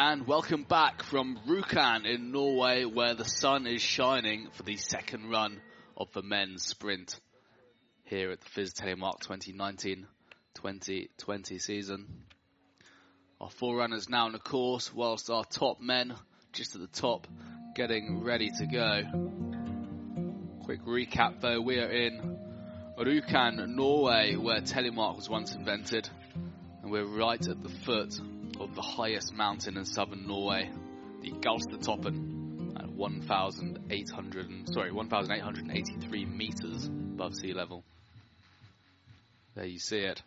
and welcome back from Rjukan in Norway where the sun is shining for the second run of the men's sprint here at the FIS Telemark 2019-2020 season. Our forerunners now on the course whilst our top men just at the top getting ready to go. Quick recap though, we are in Rjukan, Norway where Telemark was once invented and we're right at the foot of the highest mountain in southern Norway, the Gaustatoppen, at 1,800, sorry, 1,883 meters above sea level. There you see it.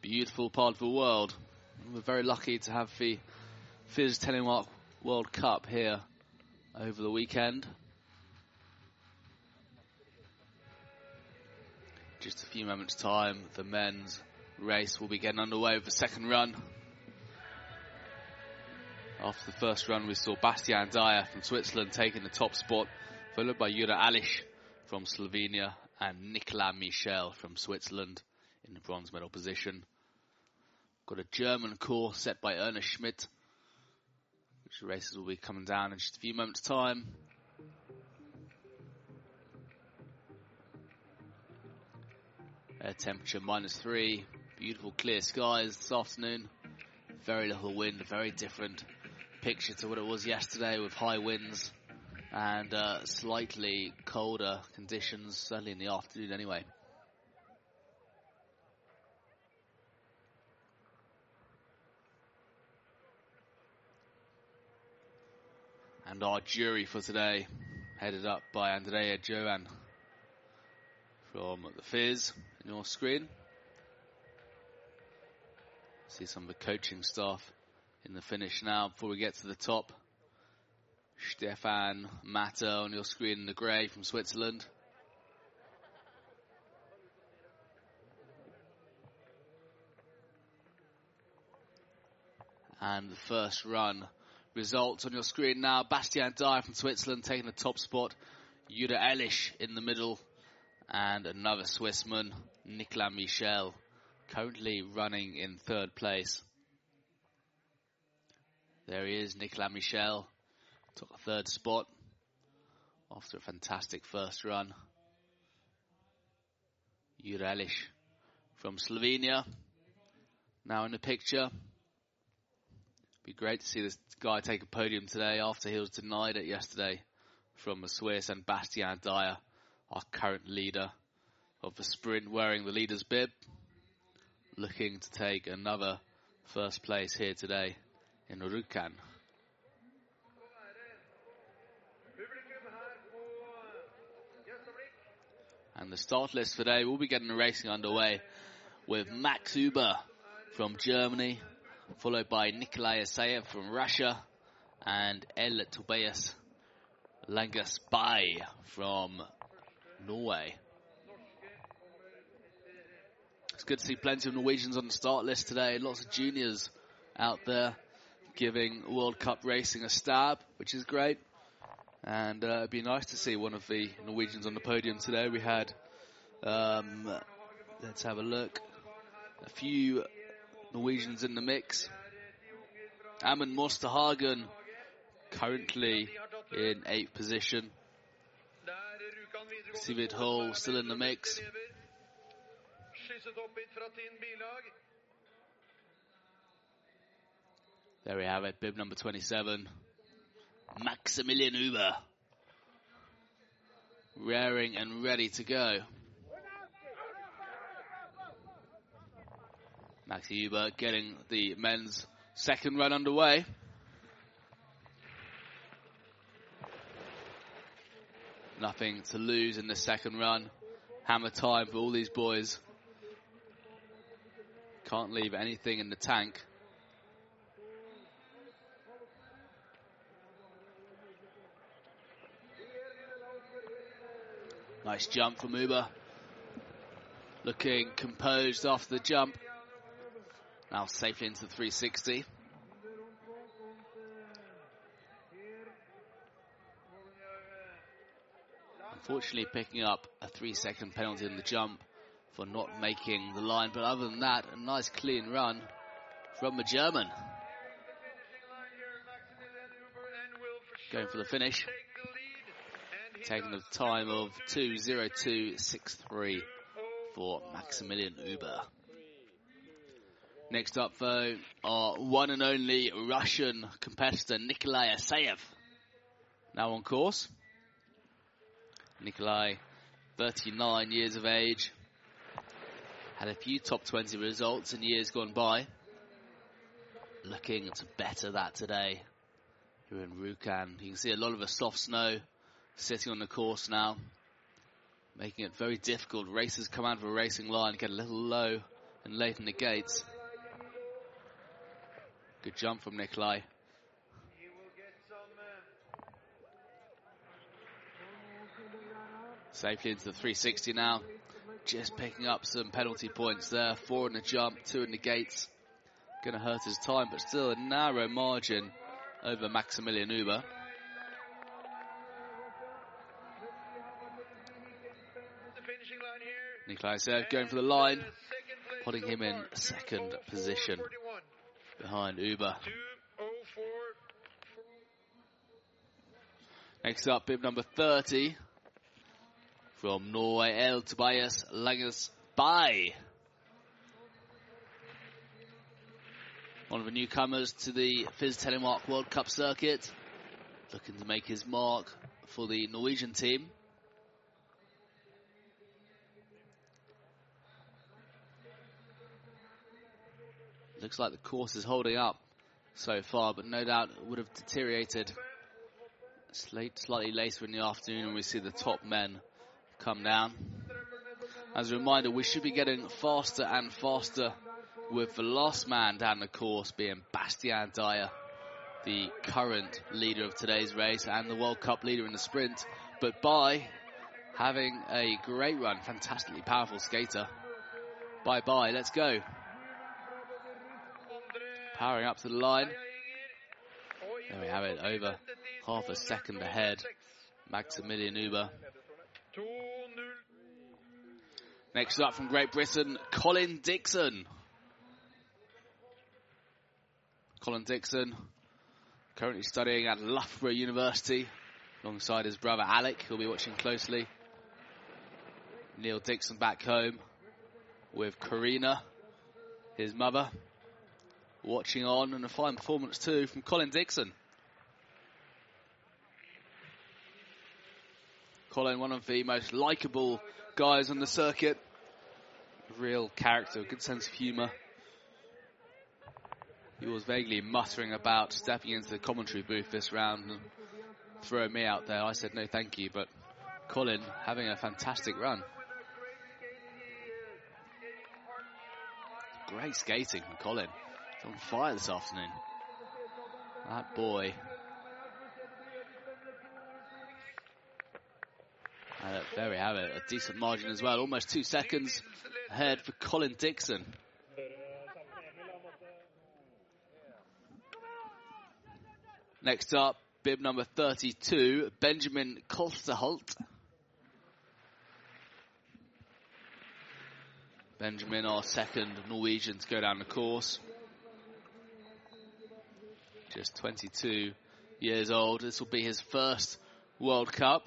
Beautiful part of the world. We're very lucky to have the FIS Telemark World Cup here over the weekend. Just a few moments time, the men's race will be getting underway with the second run. After the first run, we saw Bastian Dayer from Switzerland taking the top spot, followed by Jura Alish from Slovenia and Nicolas Michel from Switzerland in the bronze medal position. Got a German course set by Ernest Schmidt, which races will be coming down in just a few moments' time. Air temperature minus three, beautiful clear skies this afternoon. Very little wind, very different picture to what it was yesterday with high winds and uh, slightly colder conditions, certainly in the afternoon anyway. And our jury for today, headed up by Andrea Joan from the FIS in your screen. See some of the coaching staff in the finish now before we get to the top. Stefan Matter on your screen in the grey from Switzerland. And the first run results on your screen now. Bastian Dayer from Switzerland taking the top spot. Jura Elish in the middle. And another Swissman, Nicolas Michel, currently running in third place. There he is, Nicolas Michel. Took a third spot after a fantastic first run. Jura from Slovenia. Now in the picture. Be great to see this guy take a podium today after he was denied it yesterday from the Swiss and Bastian Dayer, our current leader of the sprint wearing the leader's bib. Looking to take another first place here today in Rjukan. And the start list for today will be getting the racing underway with Max Huber from Germany, followed by Nikolai Asayev from Russia, and El Tobias Langasby from Norway. It's good to see plenty of Norwegians on the start list today. Lots of juniors out there giving World Cup racing a stab, which is great. And uh, it'd be nice to see one of the Norwegians on the podium today. We had, um, let's have a look, a few Norwegians in the mix. Amund Mosterhagen currently in eighth position. Sivid Hall still in the mix. There we have it, bib number 27. Maximilian Uber. Raring and ready to go. Maxi Uber getting the men's second run underway. Nothing to lose in the second run. Hammer time for all these boys. Can't leave anything in the tank. Nice jump from Uber. Looking composed after the jump. Now safely into the 360. Unfortunately picking up a three second penalty in the jump for not making the line. But other than that, a nice clean run from the German. going for the finish. Taking the time of 2.02.63 for Maximilian Uber. Next up, though, our one and only Russian competitor, Nikolai Asayev. Now on course. Nikolai, 39 years of age. Had a few top 20 results in years gone by. Looking to better that today here in Rjukan. You can see a lot of the soft snow sitting on the course now, making it very difficult. Racers come out of a racing line, get a little low and late in the gates. Good jump from Nikolai. Safely into the 360 now. Just picking up some penalty points there. Four in the jump, two in the gates. Going to hurt his time, but still a narrow margin over Maximilian Uber. Going for the line, putting him in second position behind Uber. Next up, bib number 30 from Norway, El Tobias Langes by one of the newcomers to the FIS Telemark World Cup circuit, looking to make his mark for the Norwegian team. Looks like the course is holding up so far, but no doubt would have deteriorated slightly later in the afternoon when we see the top men come down. As a reminder, we should be getting faster and faster with the last man down the course being Bastian Dayer, the current leader of today's race and the World Cup leader in the sprint. But by having a great run, fantastically powerful skater. Bye bye, let's go. Powering up to the line. There we have it, over half a second ahead. Maximilian Uber. Next up from Great Britain, Colin Dixon. Colin Dixon, currently studying at Loughborough University, alongside his brother Alec, who'll be watching closely. Neil Dixon back home with Karina, his mother watching on, and a fine performance too from Colin Dixon. Colin, one of the most likable guys on the circuit. Real character, good sense of humour. He was vaguely muttering about stepping into the commentary booth this round and throwing me out there. I said no thank you, but Colin having a fantastic run. Great skating from Colin. On fire this afternoon. That boy. And there we have it, a decent margin as well. Almost two seconds ahead for Colin Dixon. Next up, bib number 32, Benjamin Kolsterholt. Benjamin, our second Norwegian to go down the course just 22 years old. This will be his first World Cup.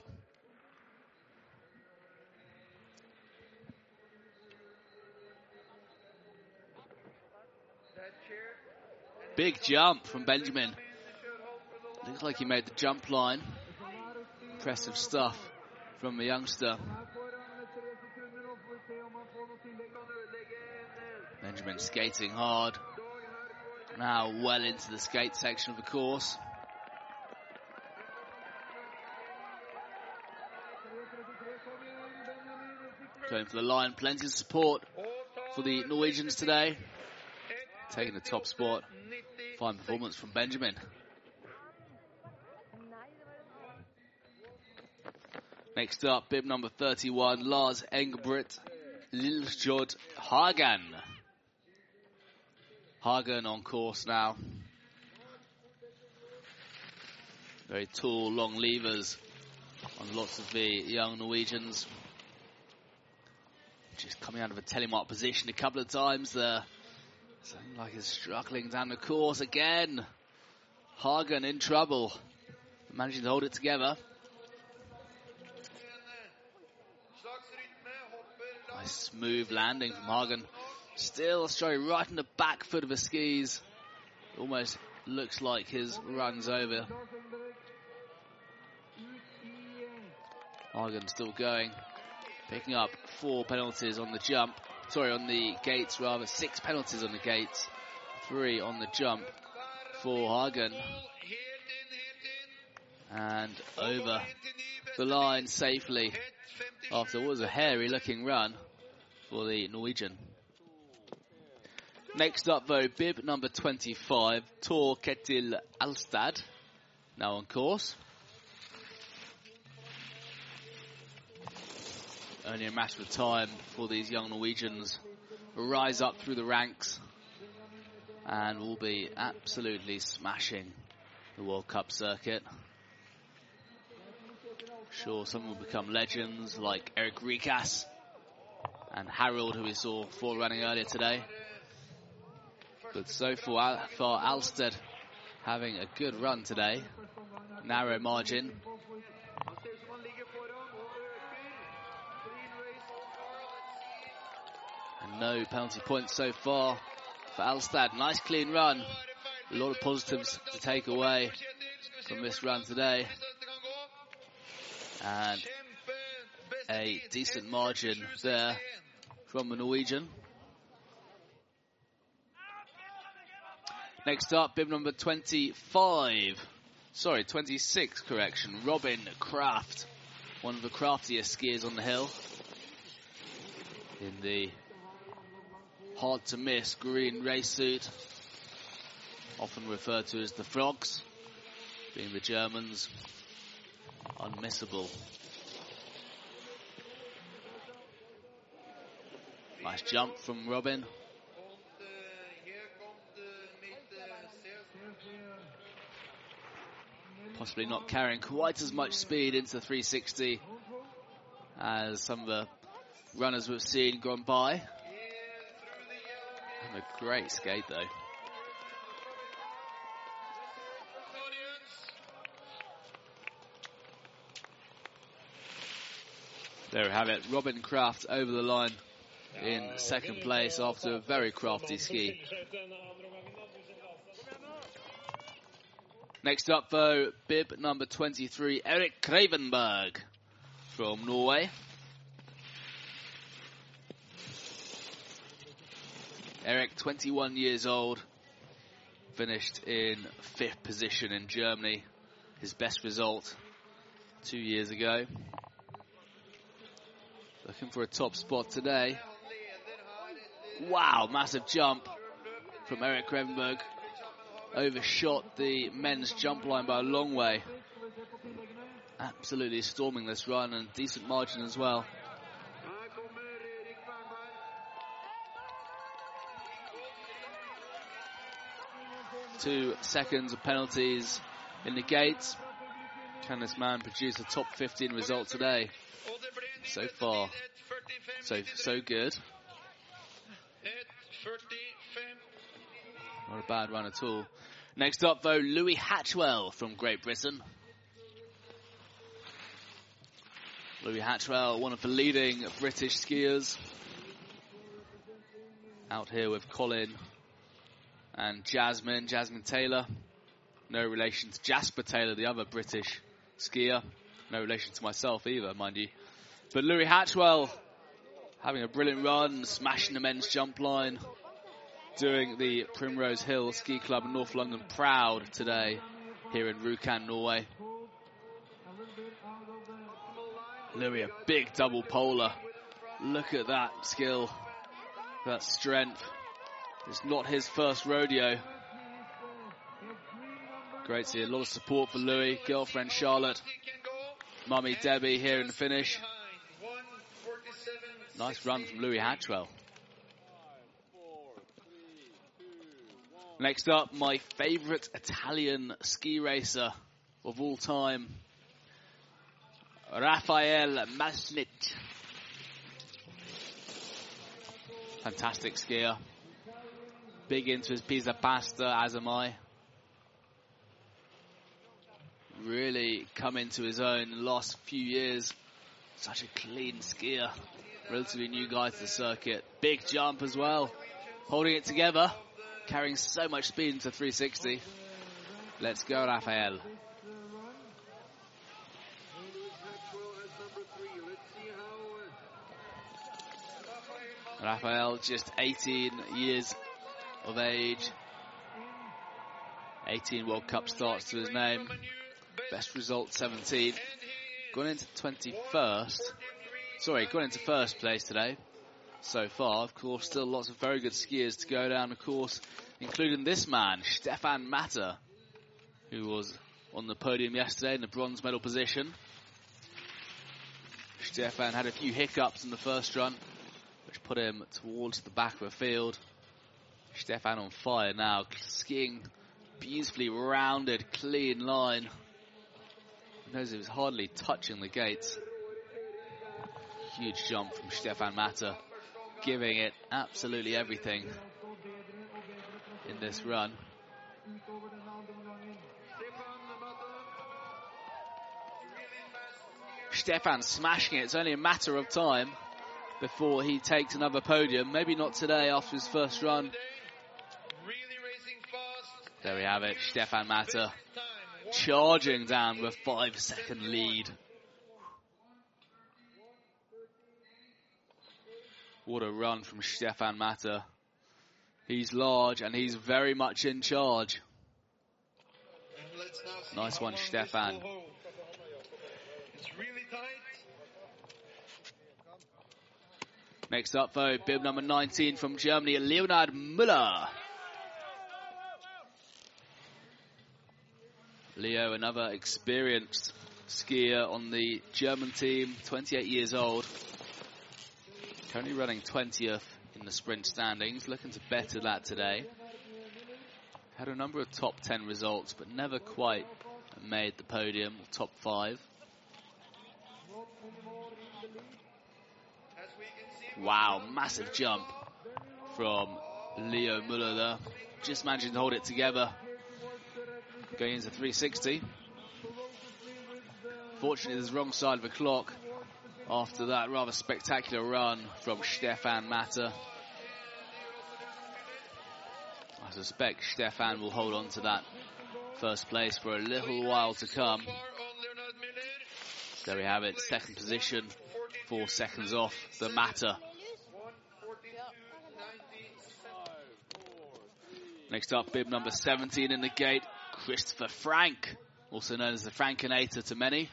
Big jump from Benjamin. Looks like he made the jump line. Impressive stuff from the youngster. Benjamin skating hard. Now well into the skate section of the course. Going for the line, plenty of support for the Norwegians today. Taking the top spot. Fine performance from Benjamin. Next up, bib number 31, Lars Engebret Liljod Hagen. Hagen on course now. Very tall, long levers on lots of the young Norwegians. Just coming out of a telemark position a couple of times there. Something like he's struggling down the course again. Hagen in trouble. managing to hold it together. Nice smooth landing from Hagen. Still struggling right in the back foot of the skis. Almost looks like his run's over. Hagen still going. Picking up four penalties on the jump. Sorry, on the gates rather. Six penalties on the gates. Three on the jump for Hagen. And over the line safely after what was a hairy looking run for the Norwegian. Next up though, bib number 25, Tor Ketil Alstad, now on course. Only a matter of time for these young Norwegians rise up through the ranks and will be absolutely smashing the World Cup circuit. Sure, some will become legends like Erik Rikas and Harold, who we saw for running earlier today. But so far, for Alstad having a good run today. Narrow margin. And no penalty points so far for Alstad. Nice clean run. A lot of positives to take away from this run today. And a decent margin there from the Norwegian. Next up, bib number 25. Sorry, 26, correction. Robin Kraft. One of the craftiest skiers on the hill. In the hard to miss green race suit. Often referred to as the frogs. Being the Germans. Unmissable. Nice jump from Robin. Possibly not carrying quite as much speed into the 360 as some of the runners we've seen gone by. And a great skate though. There we have it, Robin Kraft over the line in second place after a very crafty ski. Next up, though, bib number 23, Eric Kravenberg from Norway. Eric, 21 years old, finished in fifth position in Germany. His best result two years ago. Looking for a top spot today. Wow, massive jump from Eric Kravenberg overshot the men's jump line by a long way. Absolutely storming this run and decent margin as well. Two seconds of penalties in the gates. Can this man produce a top 15 result today? So far, so so good. Not a bad run at all. Next up, though, Louis Hatchwell from Great Britain. Louis Hatchwell, one of the leading British skiers. Out here with Colin and Jasmine, Jasmine Taylor. No relation to Jasper Taylor, the other British skier. No relation to myself either, mind you. But Louis Hatchwell having a brilliant run, smashing the men's jump line doing the Primrose Hill Ski Club North London proud today here in Rjukan, Norway. Louis, a big double polar. Look at that skill, that strength. It's not his first rodeo. Great to see a lot of support for Louis, girlfriend Charlotte, mummy Debbie here in the finish. Nice run from Louis Hatchwell. Next up, my favourite Italian ski racer of all time, Rafael Masnit. Fantastic skier. Big into his pizza pasta, as am I. really come into his own in the last few years. Such a clean skier. Relatively new guy to the circuit. Big jump as well. Holding it together. Carrying so much speed into 360. Let's go, Rafael. Rafael, just 18 years of age. 18 World Cup starts to his name. Best result 17. Going into 21st. Sorry, going into first place today so far. Of course, still lots of very good skiers to go down, of course, including this man, Stefan Matter, who was on the podium yesterday in the bronze medal position. Stefan had a few hiccups in the first run, which put him towards the back of the field. Stefan on fire now, skiing beautifully rounded, clean line. Knows he was hardly touching the gates. Huge jump from Stefan Matter, giving it absolutely everything in this run. Stefan smashing it. It's only a matter of time before he takes another podium. Maybe not today after his first run. There we have it. Stefan Matter charging down with five second lead. What a run from Stefan Matter. He's large and he's very much in charge. Nice one, Stefan. Next up, though, bib number 19 from Germany, Leonhard Müller. Leo, another experienced skier on the German team, 28 years old. Currently running 20th in the sprint standings, looking to better that today. Had a number of top 10 results, but never quite made the podium, or top 5. Wow, massive jump from Leo Müller there. Just managing to hold it together. Going into 360. Fortunately, there's the wrong side of the clock after that rather spectacular run from Stefan Matter. I suspect Stefan will hold on to that first place for a little while to come. There we have it, second position, four seconds off the Matter. Next up, bib number 17 in the gate, Christopher Frank, also known as the Frankinator to many.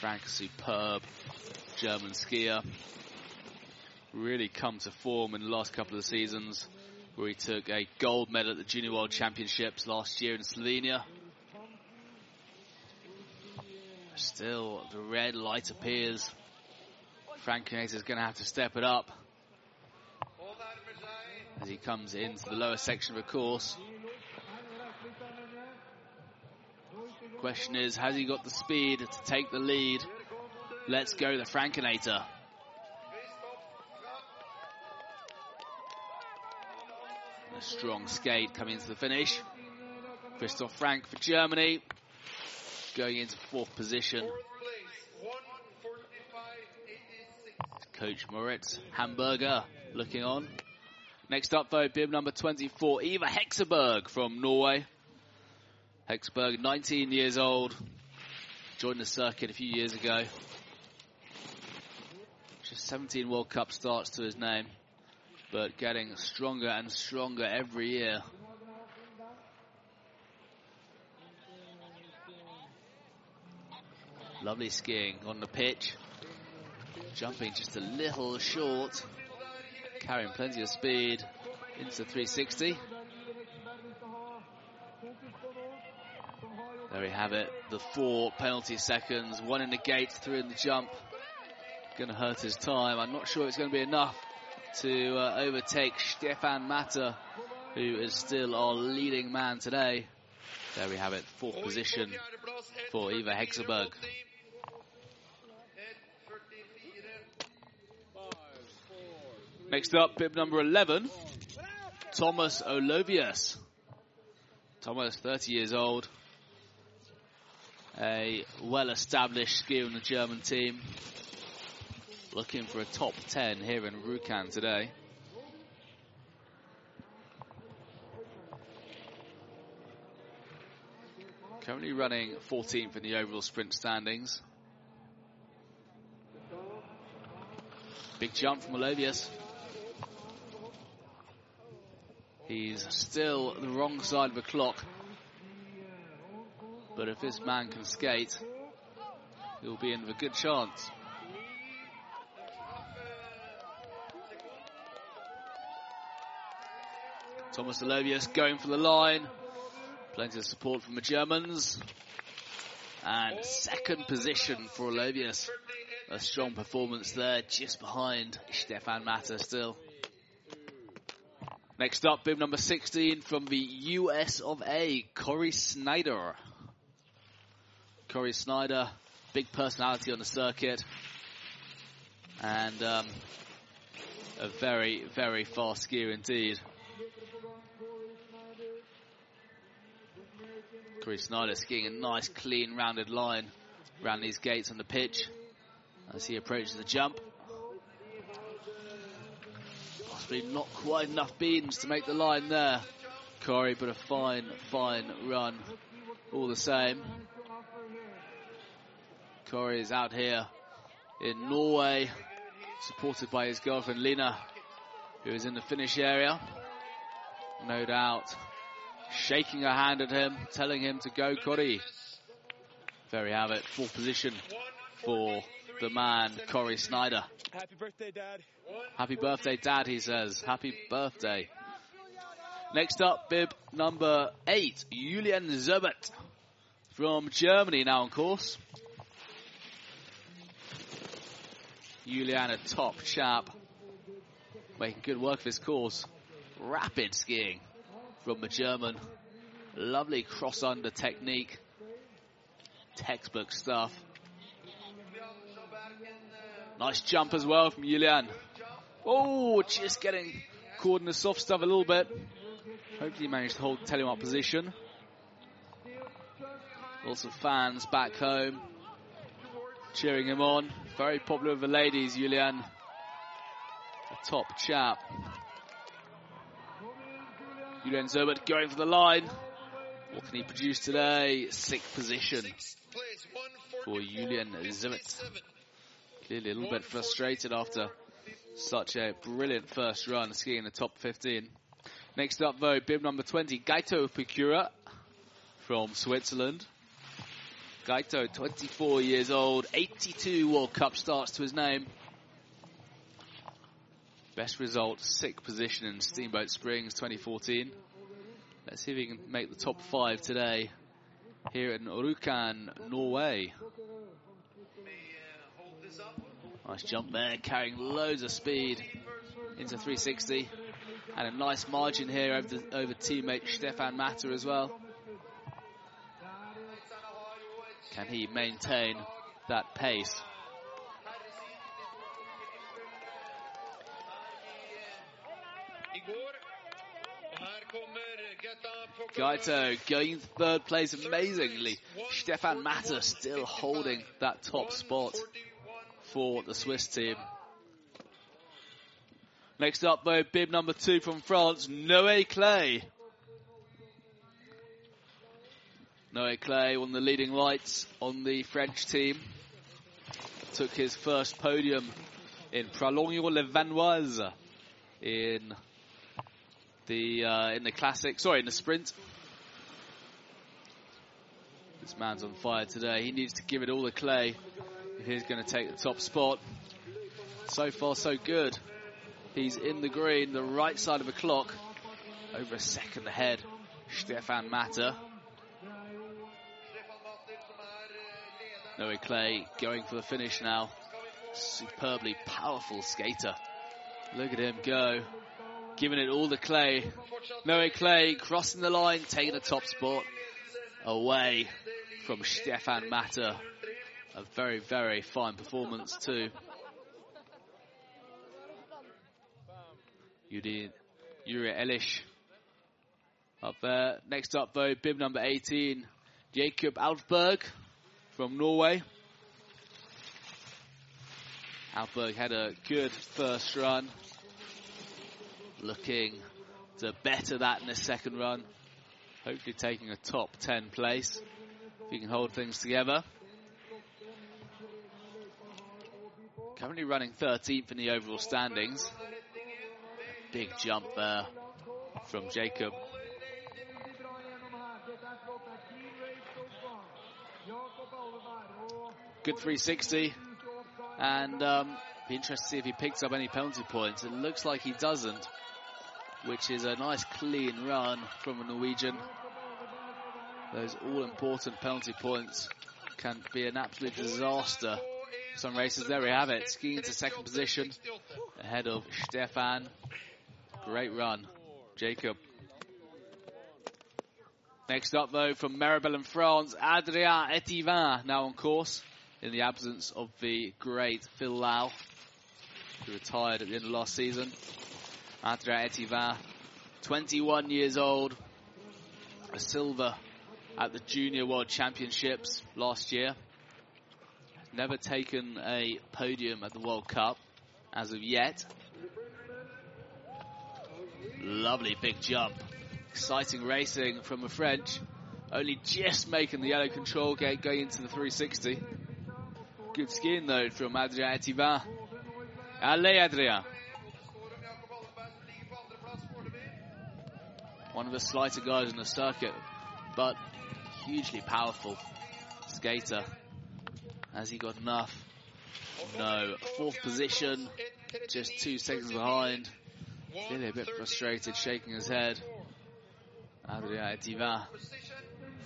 Frank, superb German skier. Really come to form in the last couple of seasons, where he took a gold medal at the Junior World Championships last year in Slovenia. Still, the red light appears. Frank Frankinator is going to have to step it up as he comes into the lower section of the course. Question is, has he got the speed to take the lead? Let's go, the Frankenator. A strong skate coming into the finish. Christoph Frank for Germany. Going into fourth position. Coach Moritz Hamburger looking on. Next up, though, bib number 24, Eva Hekseberg from Norway. Hekseberg, 19 years old, joined the circuit a few years ago. Just 17 World Cup starts to his name, but getting stronger and stronger every year. Lovely skiing on the pitch. Jumping just a little short carrying plenty of speed into 360. There we have it, the four penalty seconds, one in the gate, three in the jump. Going to hurt his time. I'm not sure it's going to be enough to uh, overtake Stefan Matter, who is still our leading man today. There we have it, fourth position for Eva Hekseberg. Next up, bib number 11, Thomas Olovius. Thomas, 30 years old. A well-established skier in the German team. Looking for a top 10 here in Rjukan today. Currently running 14th in the overall sprint standings. Big jump from Olovius. He's still the wrong side of the clock. But if this man can skate, he'll be in with a good chance. Thomas Olovius going for the line. Plenty of support from the Germans. And second position for Olovius. A strong performance there, just behind Stefan Matter still. Next up, bib number 16 from the US of A, Corey Snyder. Corey Snyder, big personality on the circuit. And um, a very, very fast skier indeed. Chris Snyder skiing a nice, clean, rounded line around these gates on the pitch as he approaches the jump. Possibly not quite enough beans to make the line there, Corey, but a fine, fine run all the same. Corey is out here in Norway, supported by his girlfriend Lina, who is in the finish area. No doubt shaking her hand at him, telling him to go, Corey. There we have it, fourth position for the man, Corey Snyder. Happy birthday, Dad. Happy birthday, Dad, he says. Happy birthday. Next up, bib number eight, Julian Zerbert from Germany now on course. Julian, a top chap, making good work of his course. Rapid skiing from the German. Lovely cross under technique. Textbook stuff. Nice jump as well from Julian. Oh, just getting caught in the soft stuff a little bit. Hopefully managed to hold Telemark position. Lots of fans back home cheering him on. Very popular with the ladies, Julian. A top chap. Julian Zerbert going for the line. What can he produce today? Sixth position for Julian Zerbert. Clearly a little bit frustrated after such a brilliant first run skiing in the top 15. Next up though, bib number 20, Gaito Picura from Switzerland. Gaito, 24 years old, 82 World Cup starts to his name. Best result, sixth position in Steamboat Springs 2014. Let's see if he can make the top five today here in Rjukan, Norway. Nice jump there, carrying loads of speed into 360. And a nice margin here over, the, over teammate Stefan Matter as well. Can he maintain that pace? Gaito going third place amazingly. Stefan Matter still holding that top spot for the Swiss team. Next up though, bib number two from France, Noé Claye. Noé Claye, one of the leading lights on the French team. Took his first podium in Pralognan-la-Vanoise in the uh, in the classic, sorry, in the sprint. This man's on fire today. He needs to give it all to Clay if he's going to take the top spot. So far, so good. He's in the green, the right side of the clock, over a second ahead. Stefan Matter. Noé Claye going for the finish now. Superbly powerful skater. Look at him go. Giving it all to Clay. Noé Claye crossing the line, taking the top spot away from Stefan Matter. A very, very fine performance too. Yuri Elish up there. Next up, though, bib number 18, Jacob Alfberg from Norway. Alberg had a good first run. Looking to better that in the second run. Hopefully taking a top 10 place. If he can hold things together. Currently running 13th in the overall standings. A big jump there from Jakob. Good 360. And um, be interested to see if he picks up any penalty points. It looks like he doesn't, which is a nice clean run from a Norwegian. Those all-important penalty points can be an absolute disaster. Some races, there we have it. Skiing into second position ahead of Stefan. Great run, Jacob. Next up, though, from Meribel in France, Adrien Etivin now on course in the absence of the great Phil Lau, who retired at the end of last season. Adrien Etivin, 21 years old, a silver at the Junior World Championships last year. Never taken a podium at the World Cup as of yet. Lovely big jump. Exciting racing from the French. Only just making the yellow control gate going into the 360. Good skiing though from Adrien Etivin. Allez Adrien. One of the slighter guys in the circuit, but hugely powerful skater. Has he got enough? No. Fourth position, just two seconds behind. Clearly a bit frustrated, shaking his head. Adrien Etivin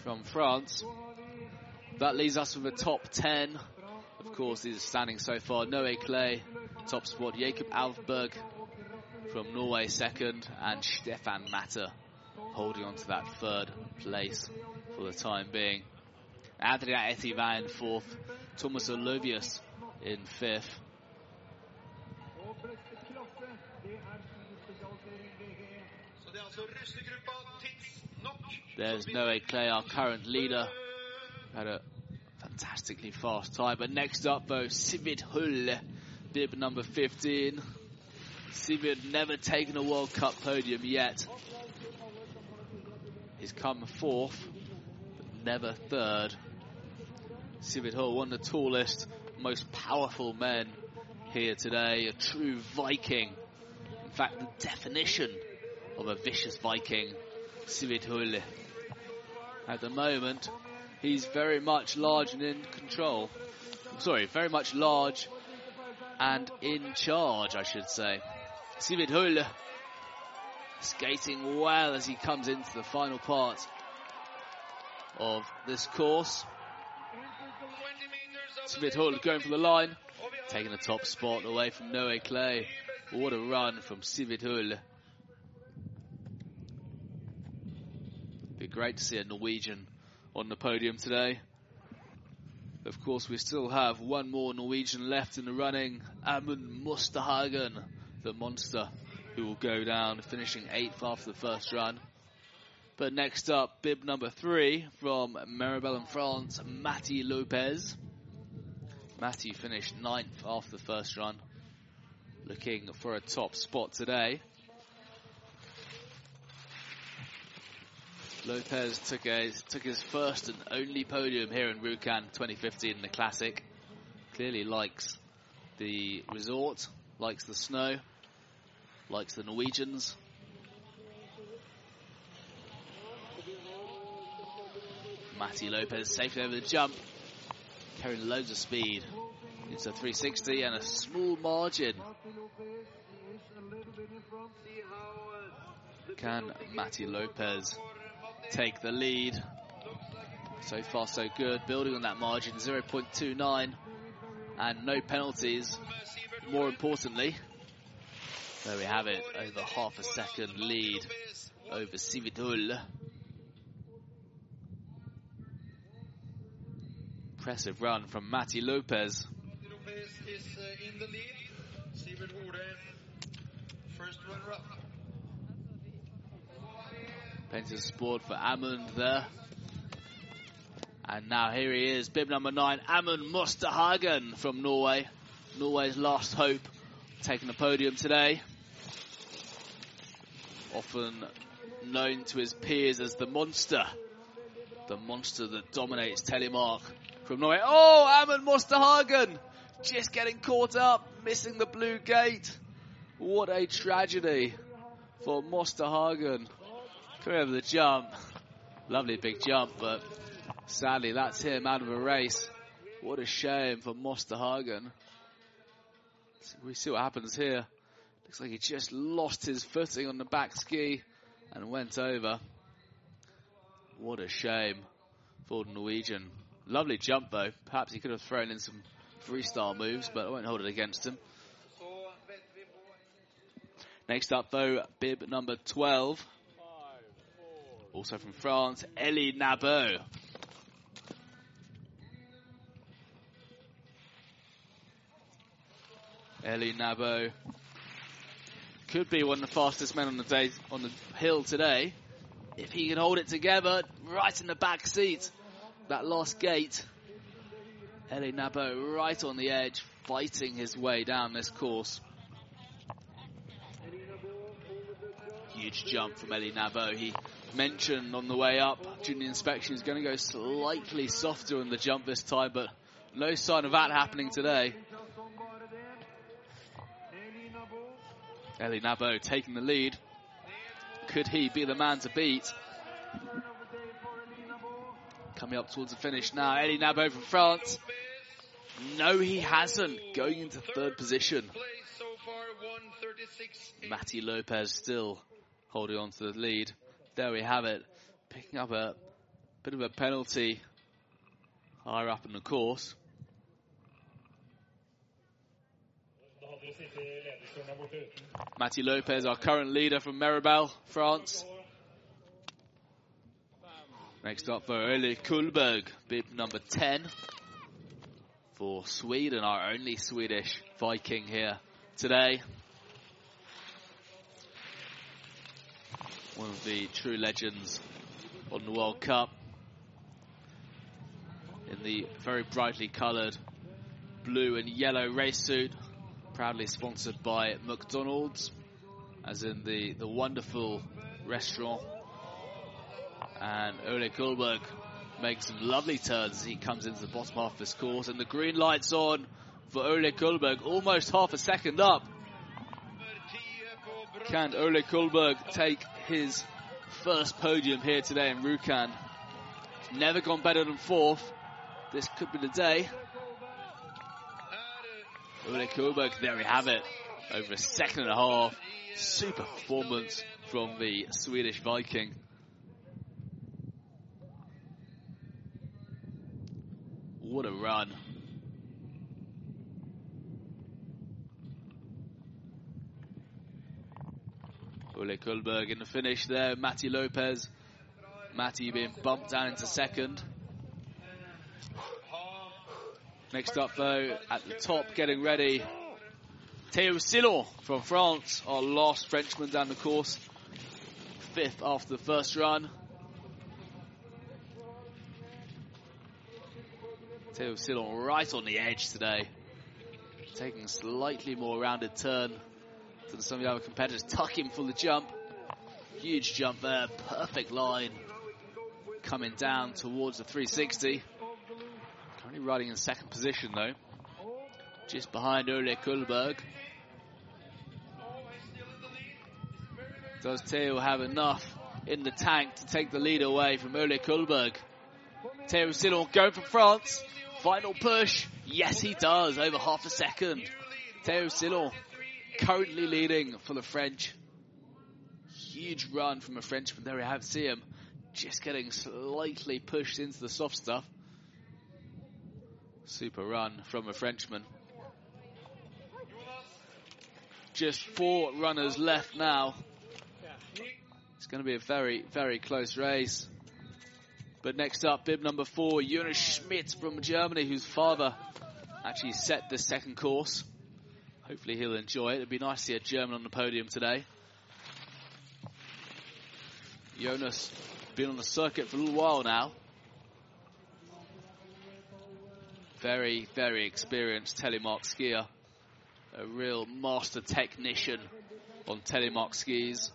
from France. That leaves us with the top 10. Of course, are standing so far. Noe Claye, top spot. Jakob Alfberg from Norway, second. And Stefan Matter holding on to that third place for the time being. Adrien Etivin in fourth. Thomas Olovius in fifth. There's Noe Claye, our current leader. Had a fantastically fast time. But next up, though, Sivid Hull, bib number 15. Sivid never taken a World Cup podium yet. He's come fourth, but never third. Sivid Hull, one of the tallest, most powerful men here today. A true Viking. In fact, the definition of a vicious Viking. Sivid Hull. At the moment, he's very much large and in control. Sorry, very much large and in charge, I should say. Sivid Hull skating well as he comes into the final part of this course. Sivid Hull going for the line, taking the top spot away from Noe Claye. What a run from Sivid Hull. Be great to see a Norwegian on the podium today. Of course, we still have one more Norwegian left in the running, Amund Mustahagen, the monster, who will go down, finishing eighth after the first run. But next up, bib number three from Meribel in France, Matty Lopez. Matty finished ninth after the first run, looking for a top spot today. Lopez took, a, took his first and only podium here in Rjukan 2015 in the Classic. Clearly likes the resort, likes the snow, likes the Norwegians. Matty Lopez safely over the jump, carrying loads of speed. It's a 360 and a small margin. Can Matty Lopez take the lead. So far, so good. Building on that margin, 0.29, and no penalties. More importantly, there we have it, over half a second lead over Sivid Hull. Impressive run from Matty Lopez. First runner up. Plenty of sport for Amund there. And now here he is, bib number nine, Amund Musterhagen from Norway. Norway's last hope, taking the podium today. Often known to his peers as the monster. The monster that dominates Telemark from Norway. Oh, Amund Musterhagen! Just getting caught up, missing the blue gate. What a tragedy for Mosterhagen. Coming over the jump. Lovely big jump, but sadly that's him out of a race. What a shame for Mosterhagen. We see what happens here. Looks like he just lost his footing on the back ski and went over. What a shame for the Norwegian. Lovely jump though. Perhaps he could have thrown in some freestyle moves, but I won't hold it against him. Next up though, bib number 12. Also from France, Elie Nabot. Elie Nabot could be one of the fastest men on the day on the hill today. If he can hold it together, right in the back seat, that last gate. Elie Nabot right on the edge, fighting his way down this course. Huge jump from Elie Nabot. He mentioned on the way up during the inspection he's going to go slightly softer on the jump this time, but no sign of that happening today. Elie Nabot taking the lead. Could he be the man to beat? Coming up towards the finish now, Elie Nabot from France. No, he hasn't. Going into third position. Matty Lopez still holding on to the lead. There we have it. Picking up a bit of a penalty higher up in the course. Matty Lopez, our current leader from Meribel, France. Next up for Ole Kullberg, bib number 10 for Sweden, our only Swedish Viking here today. One of the true legends on the World Cup in the very brightly coloured blue and yellow race suit proudly sponsored by McDonald's, as in the, the wonderful restaurant. And Ole Kullberg makes some lovely turns as he comes into the bottom half of this course. And the green light's on for Ole Kullberg, almost half a second up. Can Ole Kullberg take his first podium here today in Rjukan? Never gone better than fourth. This could be the day. Ole Kullberg, there we have it. Over a second and a half. Super performance from the Swedish Viking. What a run. Ole Kullberg in the finish there. Matty Lopez. Matty being bumped down into second. Next up, though, at the top, getting ready, Theo Sillon from France, our last Frenchman down the course. Fifth after the first run. Theo Sillon right on the edge today. Taking slightly more rounded turn than some of the other competitors. Tucking for the jump. Huge jump there. Perfect line. Coming down towards the 360. Currently riding in second position though. Just behind Ole Kullberg. Does Theo have enough in the tank to take the lead away from Ole Kullberg? Theo Sillon going for France. Final push. Yes, he does. Over half a second. Theo Sillon currently leading for the French. Huge run from a Frenchman. There we have see him. Just getting slightly pushed into the soft stuff. Super run from a Frenchman. Just four runners left now. It's going to be a very, very close race. But next up, bib number four, Jonas Schmidt from Germany, whose father actually set the second course. Hopefully he'll enjoy it. It'd be nice to see a German on the podium today. Jonas been on the circuit for a little while now. Very, very experienced telemark skier. A real master technician on telemark skis.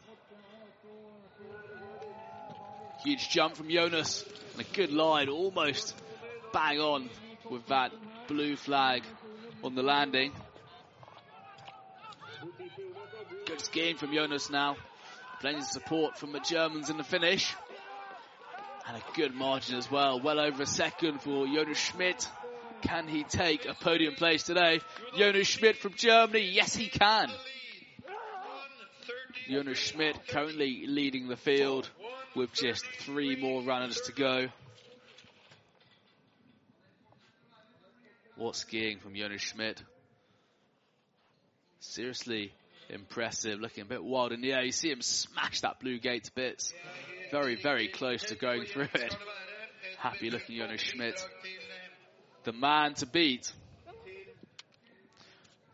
Huge jump from Jonas and a good line, almost bang on with that blue flag on the landing. Good skiing from Jonas now. Plenty of support from the Germans in the finish. And a good margin as well. Well over a second for Jonas Schmidt. Can he take a podium place today? Jonas Schmidt from Germany. Yes, he can. Jonas Schmidt currently leading the field with just three more runners to go. What skiing from Jonas Schmidt. Seriously impressive, looking a bit wild in the air. You see him smash that blue gate to bits. Very, very close to going through it. Happy looking Jonas Schmidt. The man to beat.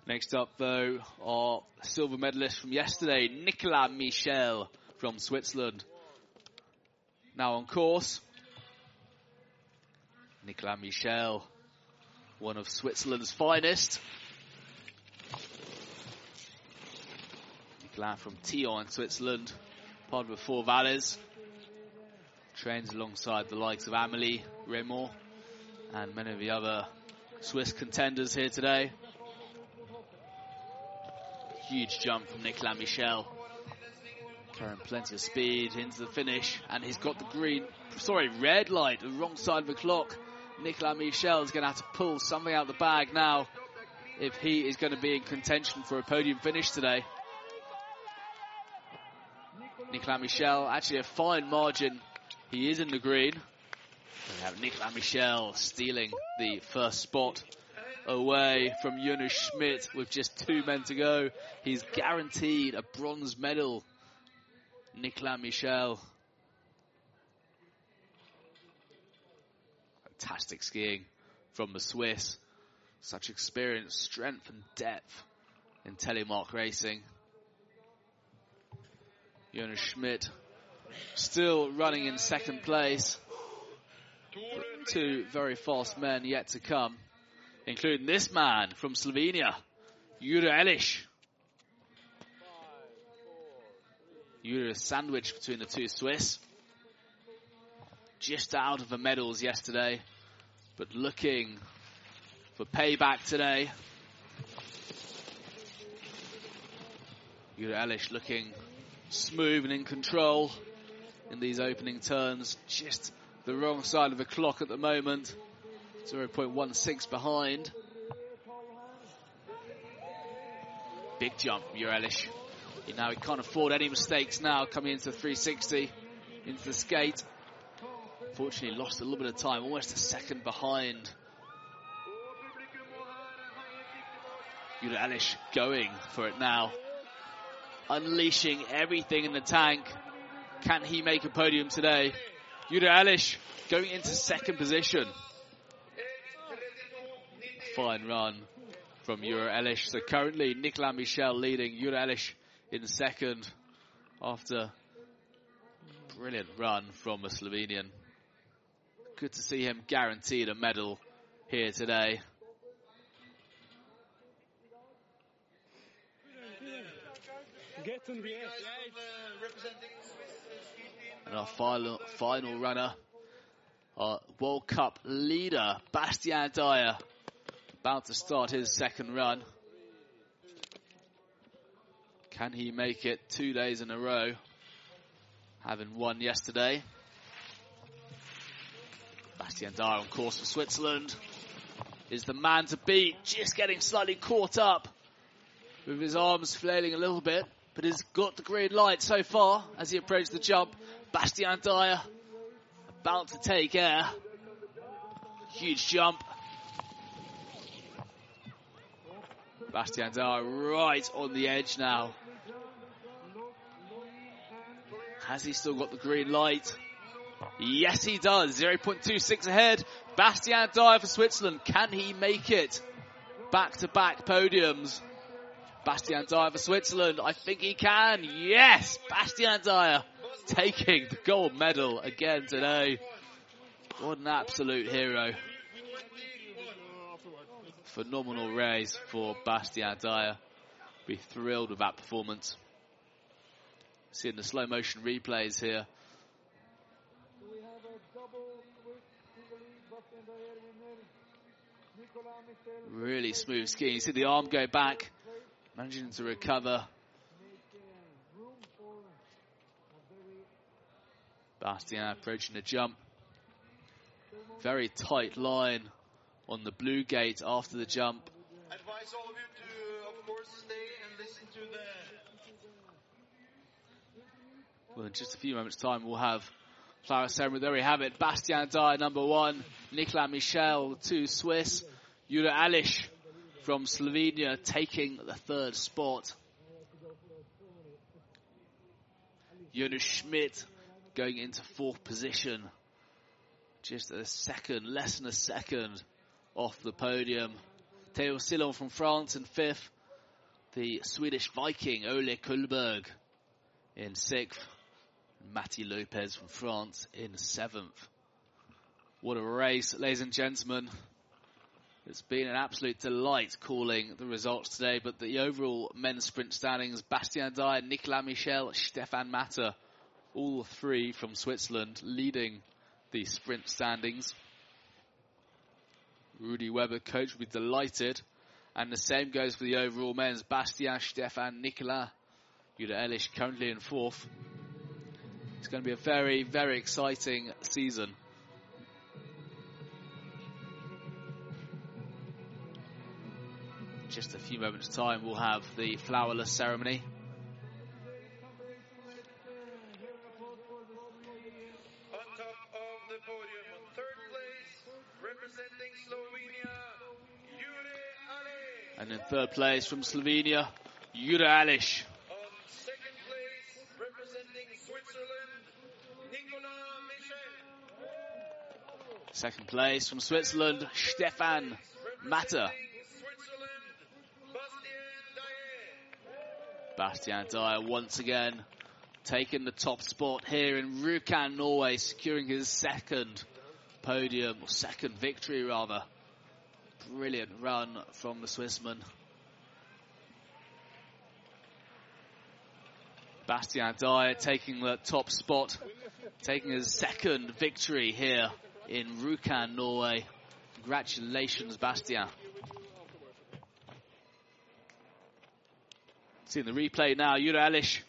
Next up, though, our silver medalist from yesterday, Nicolas Michel from Switzerland. Now on course. Nicolas Michel, one of Switzerland's finest. Nicolas from Thyon, Switzerland, part of the Four Valleys. Trains alongside the likes of Amelie, Reymond, and many of the other Swiss contenders here today. Huge jump from Nicolas Michel. Carrying plenty of speed into the finish, and he's got the green, sorry, red light, the wrong side of the clock. Nicolas Michel is going to have to pull something out of the bag now if he is going to be in contention for a podium finish today. Nicolas Michel, actually a fine margin. He is in the green. We have Nicolas Michel stealing the first spot away from Jonas Schmidt with just two men to go. He's guaranteed a bronze medal. Nicolas Michel. Fantastic skiing from the Swiss. Such experience, strength and depth in telemark racing. Jonas Schmidt still running in second place. Two very fast men yet to come, including this man from Slovenia, Jure Elish. Jure sandwiched between the two Swiss. Just out of the medals yesterday, but looking for payback today. Jure Elish looking smooth and in control in these opening turns. Just the wrong side of the clock at the moment. 0.16 behind. Big jump, Jure Elish. You know, he can't afford any mistakes now coming into 360, into the skate. Fortunately, lost a little bit of time, almost a second behind. Jure Elish going for it now unleashing everything in the tank. Can he make a podium today? Jure Elish going into second position. Fine run from Jure Elish. So currently Nicolas Michel leading, Jure Elish in second after brilliant run from a Slovenian. Good to see him guaranteed a medal here today. And our final, final runner, our World Cup leader, Bastien Dayer, about to start his second run. Can he make it two days in a row? Having won yesterday. Bastien Dayer on course for Switzerland is the man to beat, just getting slightly caught up with his arms flailing a little bit but has got the green light so far as he approaches the jump. Bastien Dayer about to take air. Huge jump. Bastien Dayer right on the edge now. Has he still got the green light? Yes, he does. 0.26 ahead. Bastien Dayer for Switzerland. Can he make it? Back to back podiums. Bastien Dayer for Switzerland. I think he can. Yes, Bastien Dayer taking the gold medal again today. What an absolute hero. Phenomenal race for Bastien Dayer. Be thrilled with that performance. Seeing the slow motion replays here. Really smooth skiing. You see the arm go back, managing to recover. Bastien approaching the jump. Very tight line on the blue gate after the jump. Advise all of you to, of course, stay and listen to the Well, in just a few moments' time, we'll have flower ceremony. There we have it. Bastien Dayer, number one. Nicolas Michel, two Swiss. Jura Alish from Slovenia taking the third spot. Jonas Schmidt going into fourth position. Just a second, less than a second off the podium. Theo Sillon from France in fifth. The Swedish Viking Ole Kullberg in sixth. Matty Lopez from France in seventh. What a race, ladies and gentlemen. It's been an absolute delight calling the results today, but the overall men's sprint standings, Bastien Dayer, Nicolas Michel, Stefan Matter, all three from Switzerland leading the sprint standings. Rudy Weber, coach, will be delighted. And the same goes for the overall men's, Bastien, Stefan, Nicolas, Yuda Elish currently in fourth. It's going to be a very, very exciting season. Just a few moments' time, we'll have the flowerless ceremony. on top of the podium. On third place, representing Slovenia, Jure Ale. And in third place from Slovenia, Jure Alish. On second place, representing Switzerland, Nicolas Michel. Second place from Switzerland, Stefan Matter. Representing Switzerland, Bastien Dayer once again taking the top spot here in Rjukan, Norway, securing his second podium, or second victory rather. Brilliant run from the Swissman. Bastien Dayer taking the top spot, taking his second victory here in Rjukan, Norway. Congratulations, Bastien. Seeing the replay now, Jura Elish,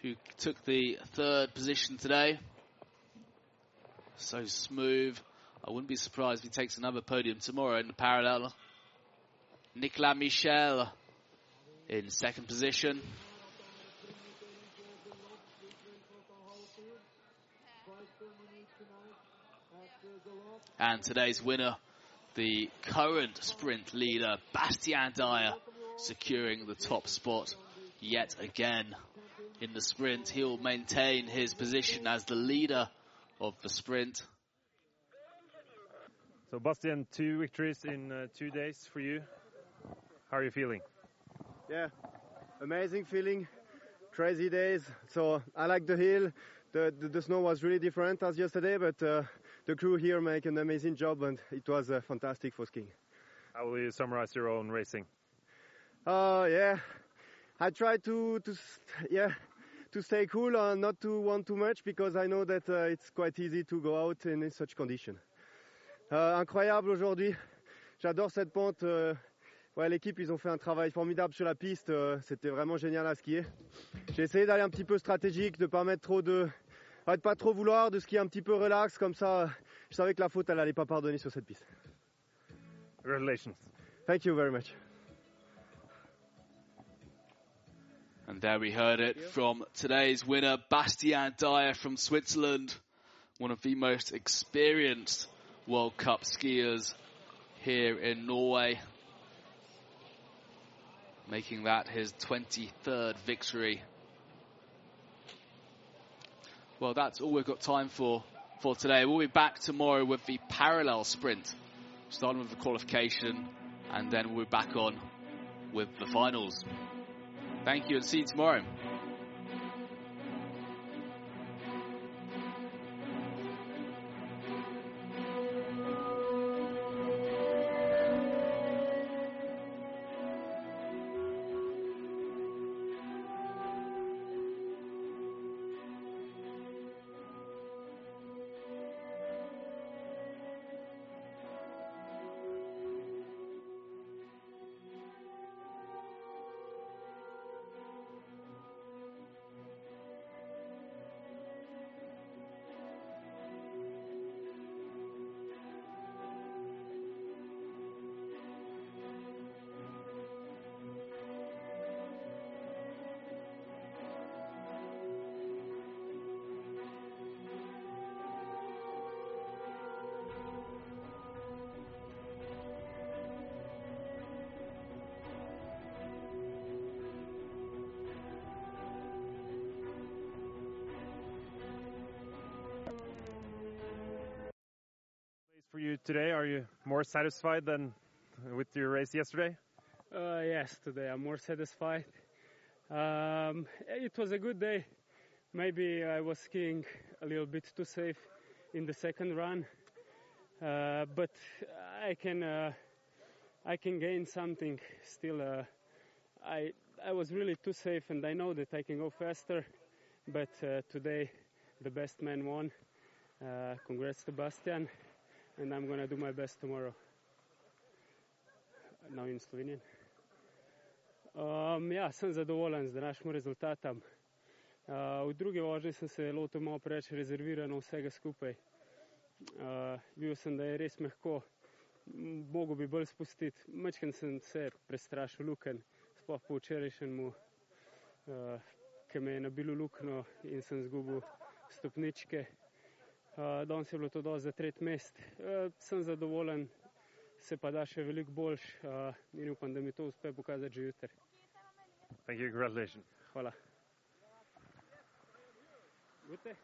who took the third position today. So smooth. I wouldn't be surprised if he takes another podium tomorrow in the parallel. Nicolas Michel in second position. And today's winner, the current sprint leader, Bastien Dayer, securing the top spot yet again in the sprint. He'll maintain his position as the leader of the sprint. So, Bastien, two victories in uh, two days for you. How are you feeling? Yeah, amazing feeling, crazy days. So I like the hill. The, the, the snow was really different as yesterday, but uh, the crew here make an amazing job, and it was uh, fantastic for skiing. How will you summarize your own racing? Uh, yeah, I try to to yeah to stay cool and not to want too much because I know that uh, it's quite easy to go out in such condition. Euh, incroyable aujourd'hui. J'adore cette pente. euh, ouais, l'équipe ils ont fait un travail formidable sur la piste. euh, C'était vraiment génial à skier. J'ai essayé d'aller un petit peu stratégique, de pas mettre trop de, de pas trop vouloir, de skier un petit peu relax comme ça. Je savais que la faute elle allait pas pardonner sur cette piste. Congratulations. Thank you very much. And there we heard it from today's winner, Bastien Dayer from Switzerland, one of the most experienced World Cup skiers here in Norway, making that his 23rd victory. Well, that's all we've got time for for today. We'll be back tomorrow with the parallel sprint, starting with the qualification, and then we'll be back on with the finals. Thank you and see you tomorrow. Today? Are you more satisfied than with your race yesterday? Uh, yes, today I'm more satisfied. Um, it was a good day. Maybe I was skiing a little bit too safe in the second run, uh, but I can uh, I can gain something still. Uh, I I was really too safe, and I know that I can go faster. But uh, today, the best man won. Uh, congrats, Sebastian, and I'm gonna do my best tomorrow. Now in Slovenian. Um, ja, sem zadovoljen z današnjim rezultatom. Uh, v drugi vožnji sem se lotil malo preveč rezervirano vsega skupaj. Uh, bil sem, da je res mehko, mogo bi bolj spustiti. Mečken sem se prestrašil luken, sploh po včerajšnjemu, uh, ki me je nabilo lukno in sem zgubil stopničke. Uh, danes je bilo to dosti za tret mest. Uh, sem zadovoljen, se pa da še veliko boljš uh, in upam, da mi to uspe pokazati že jutri. Thank you. Congratulations. Hvala. Gute.